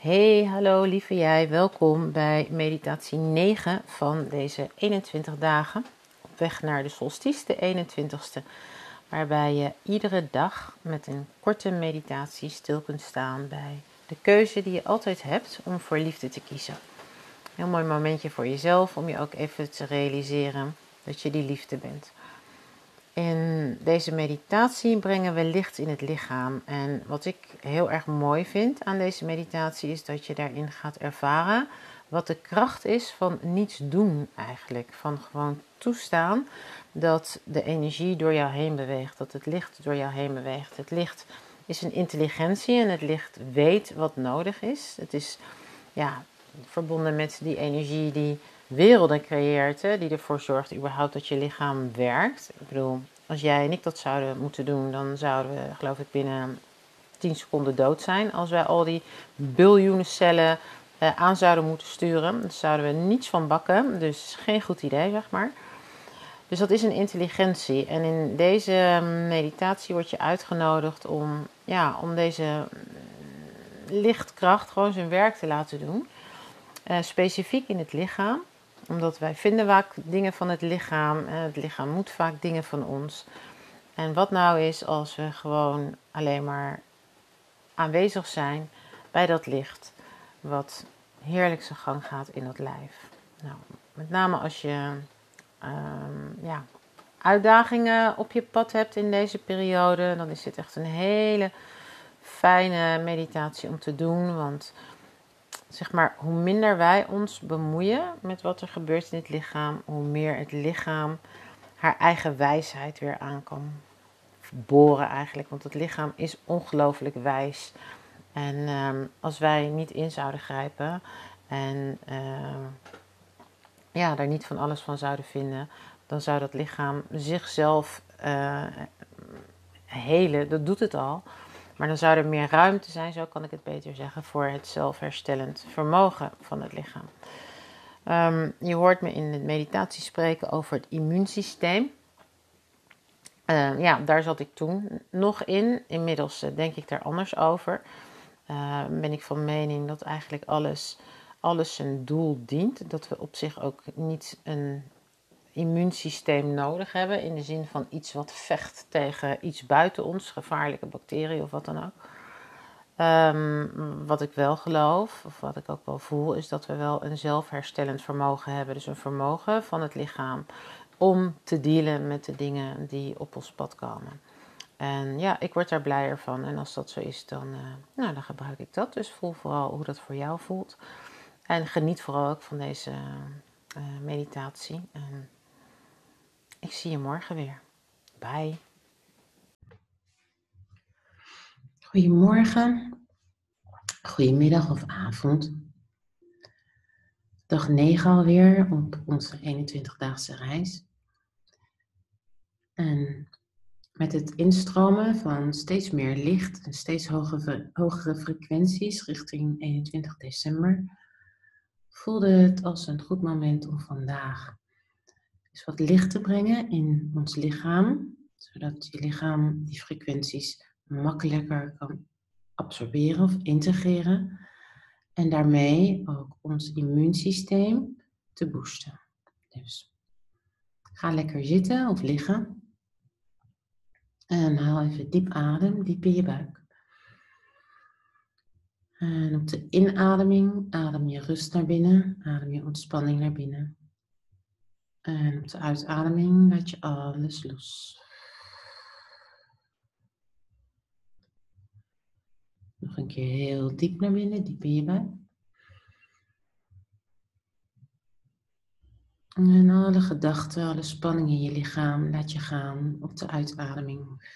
Hey, hallo lieve jij, welkom bij meditatie 9 van deze 21 dagen. Op weg naar de solstice, de 21ste, waarbij je iedere dag met een korte meditatie stil kunt staan bij de keuze die je altijd hebt om voor liefde te kiezen. Heel mooi momentje voor jezelf om je ook even te realiseren dat je die liefde bent. In deze meditatie brengen we licht in het lichaam. En wat ik heel erg mooi vind aan deze meditatie is dat je daarin gaat ervaren wat de kracht is van niets doen eigenlijk. Van gewoon toestaan dat de energie door jou heen beweegt, dat het licht door jou heen beweegt. Het licht is een intelligentie en het licht weet wat nodig is. Het is ja, verbonden met die energie die werelden creëert, die ervoor zorgt überhaupt dat je lichaam werkt. Ik bedoel, als jij en ik dat zouden moeten doen, dan zouden we, geloof ik, binnen 10 seconden dood zijn. Als wij al die biljoenen cellen eh, aan zouden moeten sturen, dan zouden we niets van bakken. Dus geen goed idee, zeg maar. Dus dat is een intelligentie. En in deze meditatie word je uitgenodigd om, ja, om deze lichtkracht gewoon zijn werk te laten doen. Uh, specifiek in het lichaam omdat wij vinden vaak dingen van het lichaam. Het lichaam moet vaak dingen van ons. En wat nou is als we gewoon alleen maar aanwezig zijn bij dat licht. Wat heerlijk zijn gang gaat in dat lijf. Nou, met name als je um, ja, uitdagingen op je pad hebt in deze periode. Dan is dit echt een hele fijne meditatie om te doen. Want zeg maar, hoe minder wij ons bemoeien met wat er gebeurt in het lichaam, hoe meer het lichaam haar eigen wijsheid weer aan kan boren eigenlijk. Want het lichaam is ongelooflijk wijs. En ehm, als wij niet in zouden grijpen en ehm, ja, daar niet van alles van zouden vinden, dan zou dat lichaam zichzelf uh, helen. Dat doet het al. Maar dan zou er meer ruimte zijn, zo kan ik het beter zeggen, voor het zelfherstellend vermogen van het lichaam. Um, je hoort me in de meditatie spreken over het immuunsysteem. Uh, ja, daar zat ik toen nog in. Inmiddels uh, denk ik daar anders over. Uh, ben ik van mening dat eigenlijk alles, alles zijn doel dient. Dat we op zich ook niet een immuunsysteem nodig hebben. In de zin van iets wat vecht tegen iets buiten ons, gevaarlijke bacteriën of wat dan ook. Ehm, wat ik wel geloof, of wat ik ook wel voel, is dat we wel een zelfherstellend vermogen hebben. Dus een vermogen van het lichaam om te dealen met de dingen die op ons pad komen. En ja, ik word daar blijer van. En als dat zo is, dan, uh, nou, dan gebruik ik dat. Dus voel vooral hoe dat voor jou voelt. En geniet vooral ook van deze uh, meditatie. Ik zie je morgen weer. Bye. Goedemorgen, goedemiddag of avond. Dag 9 alweer op onze 21-daagse reis. En met het instromen van steeds meer licht en steeds hogere, hogere frequenties richting 21 december, voelde het als een goed moment om vandaag dus wat licht te brengen in ons lichaam, zodat je lichaam die frequenties makkelijker kan absorberen of integreren. En daarmee ook ons immuunsysteem te boosten. Dus ga lekker zitten of liggen. En haal even diep adem, diep in je buik. En op de inademing adem je rust naar binnen, adem je ontspanning naar binnen. En op de uitademing laat je alles los. Nog een keer heel diep naar binnen, diep in je buik. En alle gedachten, alle spanning in je lichaam laat je gaan op de uitademing.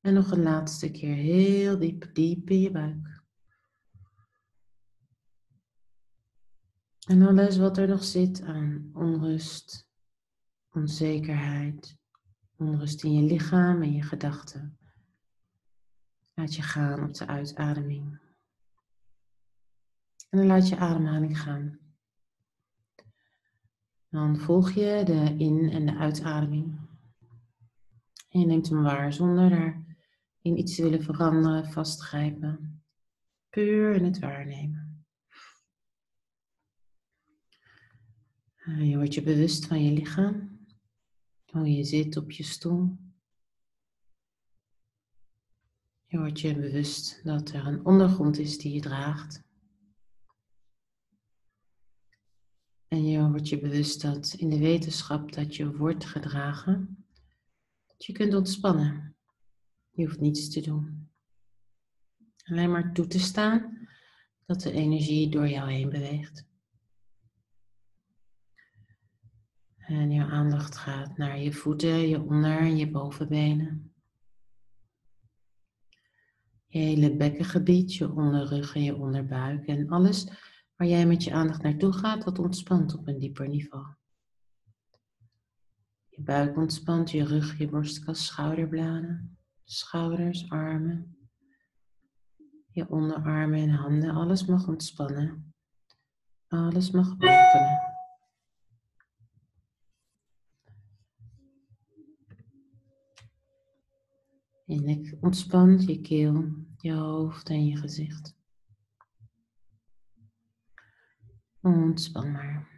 En nog een laatste keer heel diep, diep in je buik. En alles wat er nog zit aan onrust, onzekerheid, onrust in je lichaam en je gedachten, laat je gaan op de uitademing. En dan laat je ademhaling gaan. Dan volg je de in- en de uitademing. En je neemt hem waar zonder daar in iets te willen veranderen, vastgrijpen. Puur in het waarnemen. Je wordt je bewust van je lichaam. Hoe je zit op je stoel. Je wordt je bewust dat er een ondergrond is die je draagt. En je wordt je bewust dat in de wetenschap dat je wordt gedragen, dat je kunt ontspannen. Je hoeft niets te doen. Alleen maar toe te staan dat de energie door jou heen beweegt. En je aandacht gaat naar je voeten, je onder- en je bovenbenen. Je hele bekkengebied, je onderrug en je onderbuik en alles waar jij met je aandacht naartoe gaat, dat ontspant op een dieper niveau. Je buik ontspant, je rug, je borstkas, schouderbladen schouders, armen, je onderarmen en handen. Alles mag ontspannen. Alles mag openen. Nek ontspant, je keel, je hoofd en je gezicht. Ontspan maar.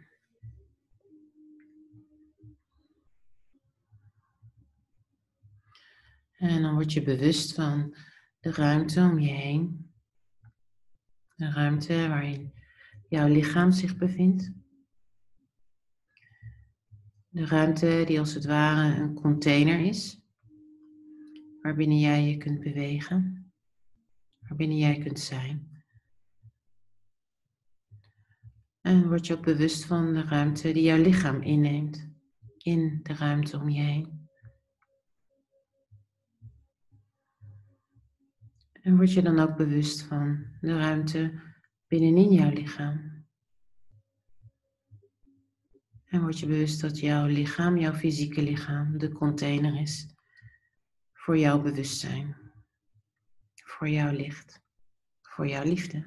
En dan word je bewust van de ruimte om je heen. De ruimte waarin jouw lichaam zich bevindt. De ruimte die als het ware een container is, waarbinnen jij je kunt bewegen, waarbinnen jij kunt zijn. En word je ook bewust van de ruimte die jouw lichaam inneemt, in de ruimte om je heen. En word je dan ook bewust van de ruimte binnenin jouw lichaam. En word je bewust dat jouw lichaam, jouw fysieke lichaam, de container is voor jouw bewustzijn, voor jouw licht, voor jouw liefde.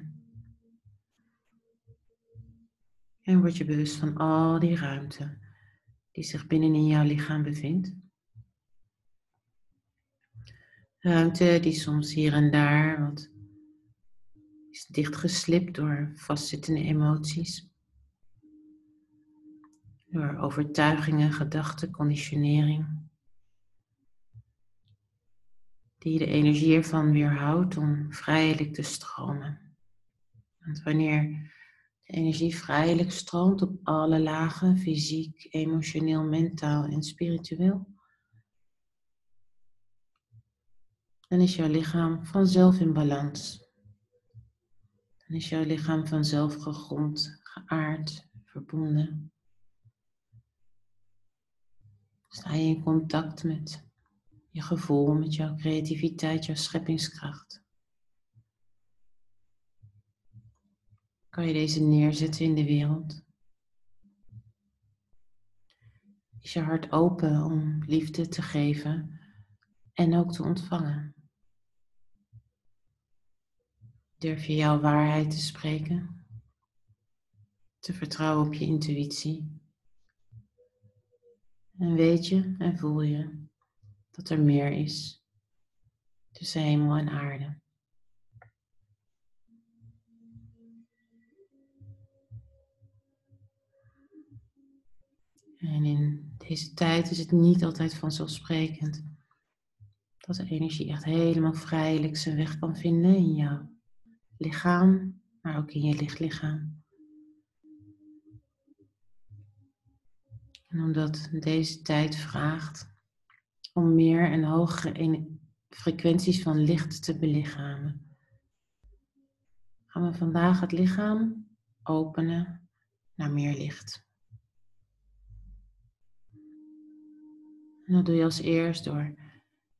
En word je bewust van al die ruimte die zich binnenin jouw lichaam bevindt. Ruimte die soms hier en daar wat is dichtgeslipt door vastzittende emoties. Door overtuigingen, gedachten, conditionering. Die de energie ervan weerhoudt om vrijelijk te stromen. Want wanneer de energie vrijelijk stroomt op alle lagen, fysiek, emotioneel, mentaal en spiritueel, dan is jouw lichaam vanzelf in balans. Dan is jouw lichaam vanzelf gegrond, geaard, verbonden. Sta je in contact met je gevoel, met jouw creativiteit, jouw scheppingskracht. Kan je deze neerzetten in de wereld? Is je hart open om liefde te geven en ook te ontvangen? Durf je jouw waarheid te spreken? Te vertrouwen op je intuïtie? En weet je en voel je dat er meer is tussen hemel en aarde. En in deze tijd is het niet altijd vanzelfsprekend Dat de energie echt helemaal vrijelijk zijn weg kan vinden in jouw lichaam, maar ook in je lichtlichaam. En omdat deze tijd vraagt om meer en hogere frequenties van licht te belichamen, gaan we vandaag het lichaam openen naar meer licht. Dat doe je als eerst door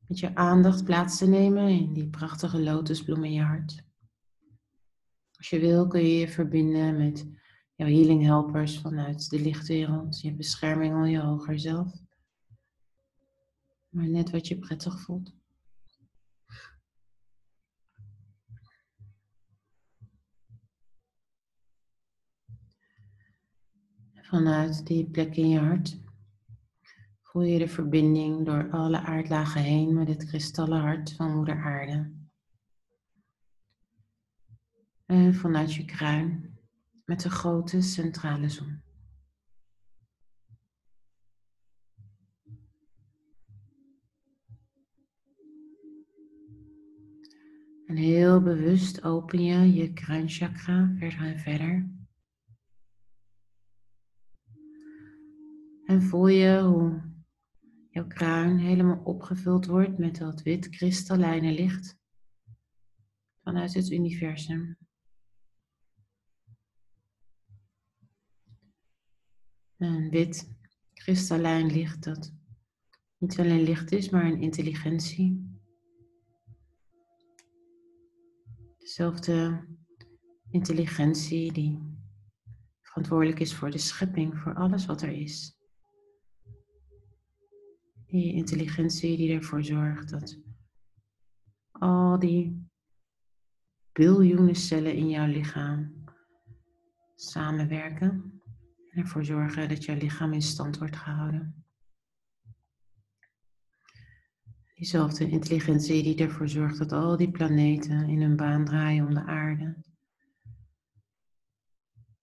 met je aandacht plaats te nemen in die prachtige lotusbloem in je hart. Als je wil kun je je verbinden met jouw healing helpers vanuit de lichtwereld, je bescherming al je hoger zelf. Maar net wat je prettig voelt. Vanuit die plek in je hart voel je de verbinding door alle aardlagen heen met het kristallen hart van Moeder Aarde. En vanuit je kruin met de grote centrale zon. En heel bewust open je je kruinchakra verder en verder. En voel je hoe jouw kruin helemaal opgevuld wordt met dat wit kristallijne licht vanuit het universum. Een wit kristallijn licht dat niet alleen licht is, maar een intelligentie. Dezelfde intelligentie die verantwoordelijk is voor de schepping, voor alles wat er is. Die intelligentie die ervoor zorgt dat al die biljoenen cellen in jouw lichaam samenwerken en ervoor zorgen dat jouw lichaam in stand wordt gehouden. Diezelfde intelligentie die ervoor zorgt dat al die planeten in hun baan draaien om de aarde.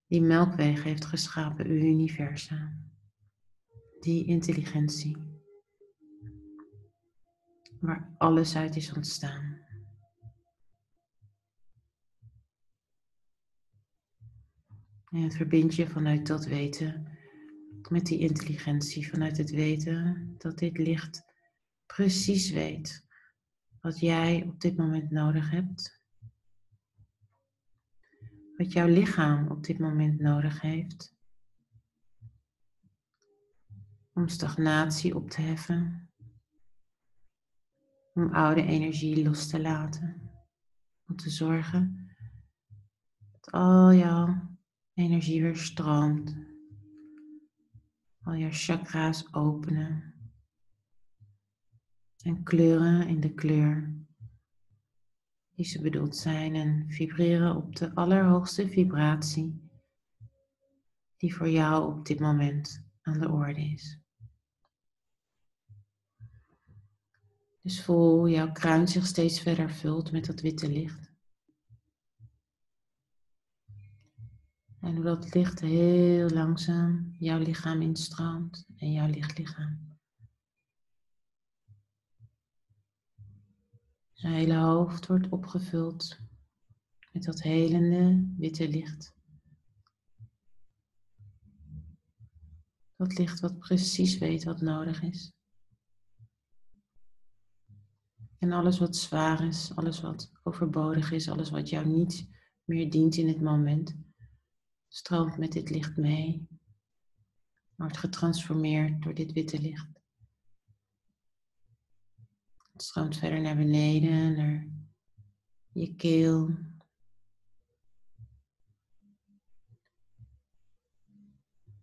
Die melkweg heeft geschapen uw universum. Die intelligentie waar alles uit is ontstaan. En het verbindt je vanuit dat weten met die intelligentie, vanuit het weten dat dit licht precies weet wat jij op dit moment nodig hebt. Wat jouw lichaam op dit moment nodig heeft. Om stagnatie op te heffen om oude energie los te laten. Om te zorgen dat al jouw energie weer stroomt. Al jouw chakra's openen. En kleuren in de kleur die ze bedoeld zijn en vibreren op de allerhoogste vibratie die voor jou op dit moment aan de orde is. Dus voel hoe jouw kruin zich steeds verder vult met dat witte licht. En hoe dat licht heel langzaam jouw lichaam instroomt en jouw lichtlichaam. Zijn hele hoofd wordt opgevuld met dat helende witte licht. Dat licht wat precies weet wat nodig is. En alles wat zwaar is, alles wat overbodig is, alles wat jou niet meer dient in het moment, stroomt met dit licht mee. Wordt getransformeerd door dit witte licht. Het stroomt verder naar beneden, naar je keel.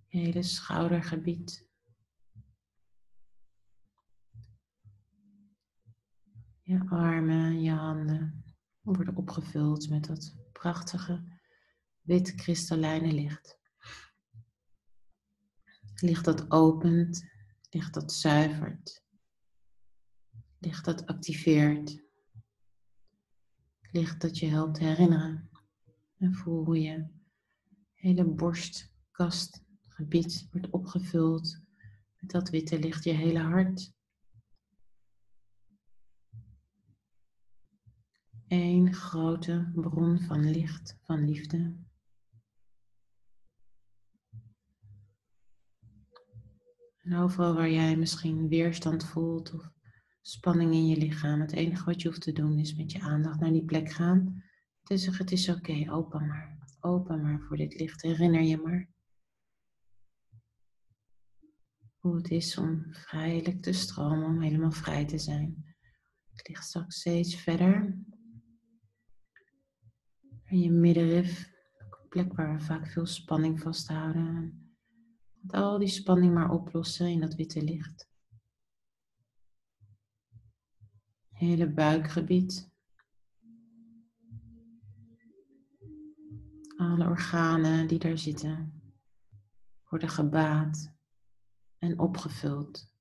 Je hele schoudergebied. Je armen, je handen worden opgevuld met dat prachtige wit kristallijne licht. Licht dat opent, licht dat zuivert, licht dat activeert, licht dat je helpt herinneren. En voel hoe je hele borstkastgebied wordt opgevuld met dat witte licht, je hele hart één grote bron van licht, van liefde. En overal waar jij misschien weerstand voelt of spanning in je lichaam, het enige wat je hoeft te doen is met je aandacht naar die plek gaan. En zeggen, het is oké, open maar. Open maar voor dit licht. Herinner je maar hoe het is om vrijelijk te stromen, om helemaal vrij te zijn. Het ligt straks steeds verder. En je middenrif, een plek waar we vaak veel spanning vasthouden. Al die spanning maar oplossen in dat witte licht. Hele buikgebied. Alle organen die daar zitten worden gebaat en opgevuld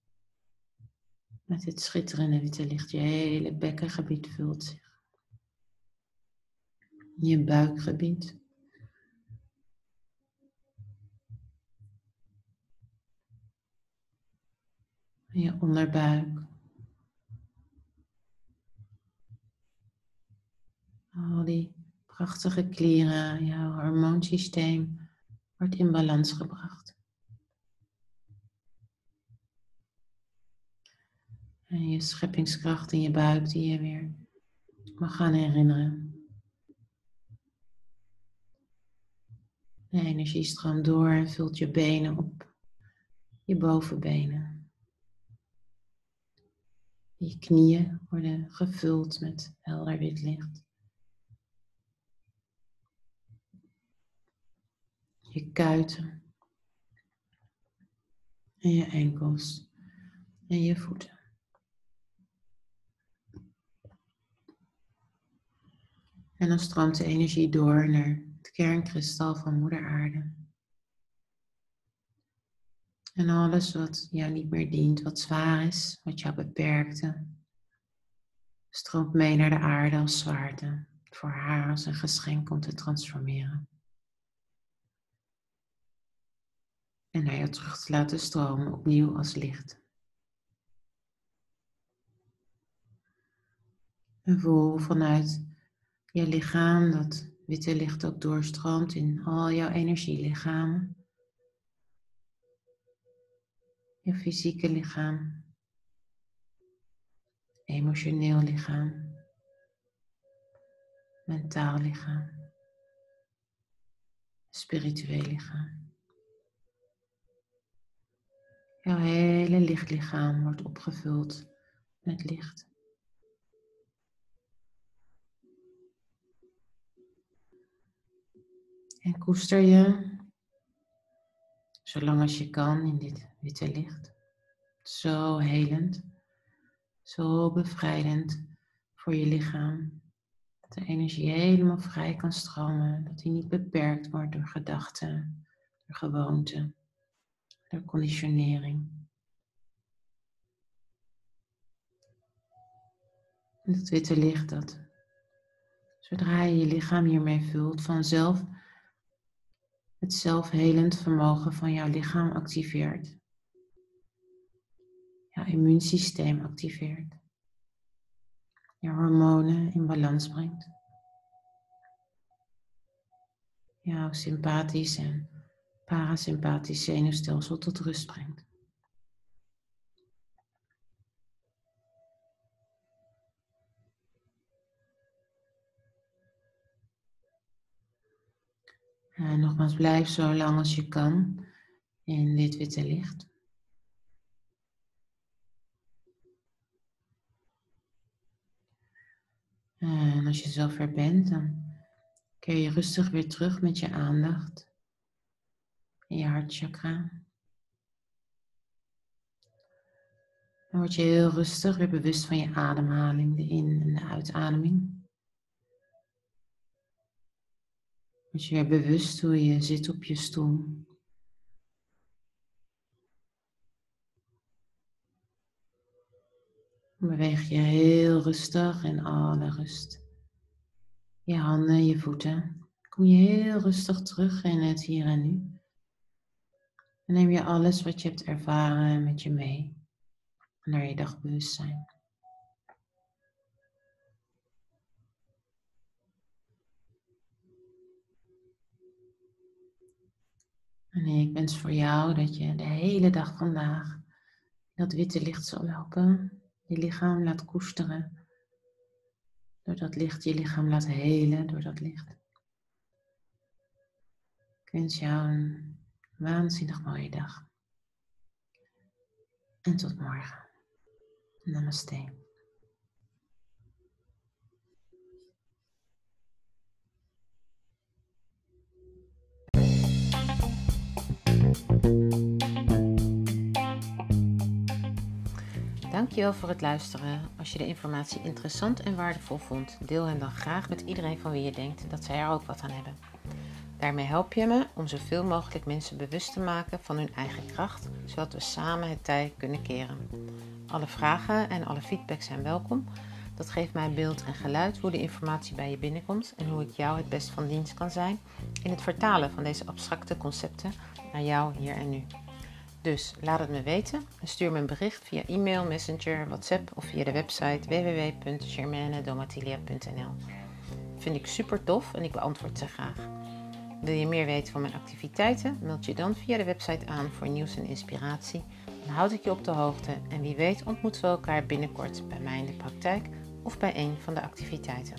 met dit schitterende witte licht. Je hele bekkengebied vult zich. Je buikgebied. Je onderbuik. Al die prachtige klieren, jouw hormoonsysteem wordt in balans gebracht. En je scheppingskracht in je buik die je weer mag gaan herinneren. De energie stroomt door en vult je benen op. Je bovenbenen. Je knieën worden gevuld met helder wit licht. Je kuiten. En je enkels. En je voeten. En dan stroomt de energie door naar het kernkristal van Moeder Aarde. En alles wat jou niet meer dient, wat zwaar is, wat jou beperkte, stroomt mee naar de aarde als zwaarte, voor haar als een geschenk om te transformeren. En naar jou terug te laten stromen, opnieuw als licht. En voel vanuit je lichaam, dat witte licht ook doorstroomt in al jouw energielichamen. Je fysieke lichaam, emotioneel lichaam, mentaal lichaam, spiritueel lichaam. Jouw hele lichtlichaam wordt opgevuld met licht. En koester je, zolang als je kan, in dit witte licht. Zo helend, zo bevrijdend voor je lichaam. Dat de energie helemaal vrij kan stromen, dat die niet beperkt wordt door gedachten, door gewoonten, door conditionering. En dat witte licht, dat zodra je je lichaam hiermee vult, vanzelf het zelfhelend vermogen van jouw lichaam activeert. Jouw immuunsysteem activeert. Jouw hormonen in balans brengt. Jouw sympathisch en parasympathisch zenuwstelsel tot rust brengt. En nogmaals, blijf zo lang als je kan in dit witte licht. En als je zover bent, dan keer je rustig weer terug met je aandacht in je hartchakra. Dan word je heel rustig weer bewust van je ademhaling, de in- en de uitademing. Word je weer bewust hoe je zit op je stoel. Beweeg je heel rustig in alle rust. Je handen, je voeten. Kom je heel rustig terug in het hier en nu. En neem je alles wat je hebt ervaren met je mee naar je dagbewustzijn. En ik wens voor jou dat je de hele dag vandaag dat witte licht zal lopen, je lichaam laat koesteren, door dat licht je lichaam laat helen, door dat licht. Ik wens jou een waanzinnig mooie dag. En tot morgen. Namaste. Dankjewel voor het luisteren. Als je de informatie interessant en waardevol vond, deel hem dan graag met iedereen van wie je denkt dat zij er ook wat aan hebben. Daarmee help je me om zoveel mogelijk mensen bewust te maken van hun eigen kracht, zodat we samen het tij kunnen keren. Alle vragen en alle feedback zijn welkom. Dat geeft mij beeld en geluid hoe de informatie bij je binnenkomt en hoe ik jou het best van dienst kan zijn in het vertalen van deze abstracte concepten naar jou hier en nu. Dus laat het me weten en stuur me een bericht via e-mail, messenger, WhatsApp of via de website www.germanedomatilia.nl. Vind ik super tof en ik beantwoord ze graag. Wil je meer weten van mijn activiteiten? Meld je dan via de website aan voor nieuws en inspiratie. Dan houd ik je op de hoogte en wie weet ontmoeten we elkaar binnenkort bij mij in de praktijk of bij een van de activiteiten.